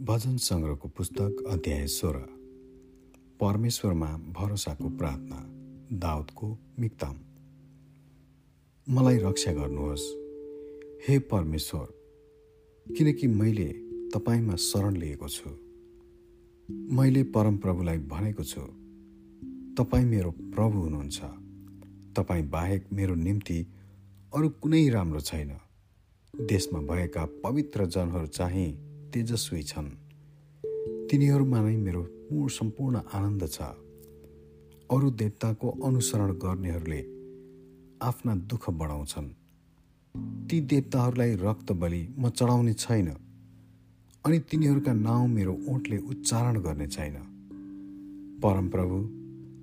भजन सङ्ग्रहको पुस्तक अध्याय सोह्र। परमेश्वरमा भरोसाको प्रार्थना दाउदको मिक्ताम मलाई रक्षा गर्नुहोस्। हे परमेश्वर किनकि मैले तपाईँमा शरण लिएको छु। मैले परमप्रभुलाई भनेको छु तपाईँ मेरो प्रभु हुनुहुन्छ। तपाईँ बाहेक मेरो निम्ति अरू कुनै राम्रो छैन। देशमा भएका पवित्र जनहरू चाहिँ तेजस्वी छन्। तिनीहरूमा नै मेरो पूर्ण सम्पूर्ण आनन्द छ। अरू देवताको अनुसरण गर्नेहरूले आफ्ना दुःख बढाउँछन्। ती देवताहरूलाई रक्त बलि म चढाउने छैन। अनि तिनीहरूका नाउँ मेरो ओठले उच्चारण गर्ने छैन। परमप्रभु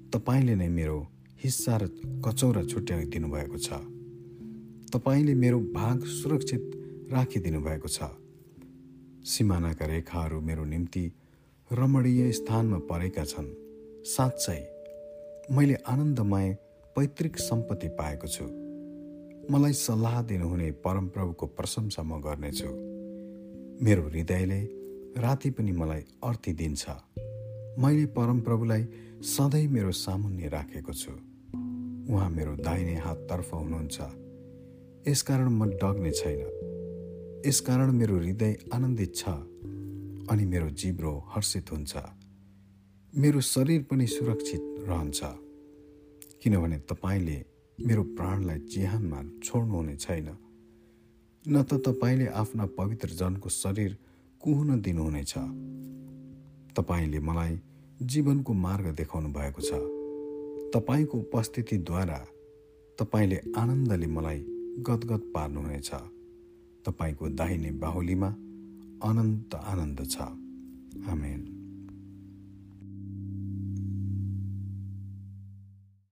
तपाईँले नै मेरो हिस्सा र कचौरा छुट्याइदिनु भएको छ। तपाईँले मेरो भाग सुरक्षित राखिदिनु भएको छ। सिमानाका रेखाहरू मेरो निम्ति रमणीय स्थानमा परेका छन्। साँच्चै मैले आनन्दमय पैतृक सम्पत्ति पाएको छु। मलाई सल्लाह दिनुहुने परमप्रभुको प्रशंसा म गर्नेछु। मेरो हृदयले राति पनि मलाई अर्थी दिन्छ। मैले परमप्रभुलाई सधैँ मेरो सामुन्ने राखेको छु। उहाँ मेरो दाहिने हाततर्फ हुनुहुन्छ। यसकारण म डग्ने छैन। यसकारण मेरो हृदय आनन्दित छ अनि मेरो जिब्रो हर्षित हुन्छ। मेरो शरीर पनि सुरक्षित रहन्छ। किनभने तपाईँले मेरो प्राणलाई चिहानमा छोड्नुहुने छैन। न त तपाईँले आफ्ना पवित्र जनको शरीर कुहुन दिनुहुनेछ तपाईँले मलाई जीवनको मार्ग देखाउनु भएको छ। तपाईँको उपस्थितिद्वारा तपाईँले आनन्दले मलाई गदगद पार्नुहुनेछ तपाईँको दाहिने बाहुलीमा अनन्त आनन्द छ। आमेन।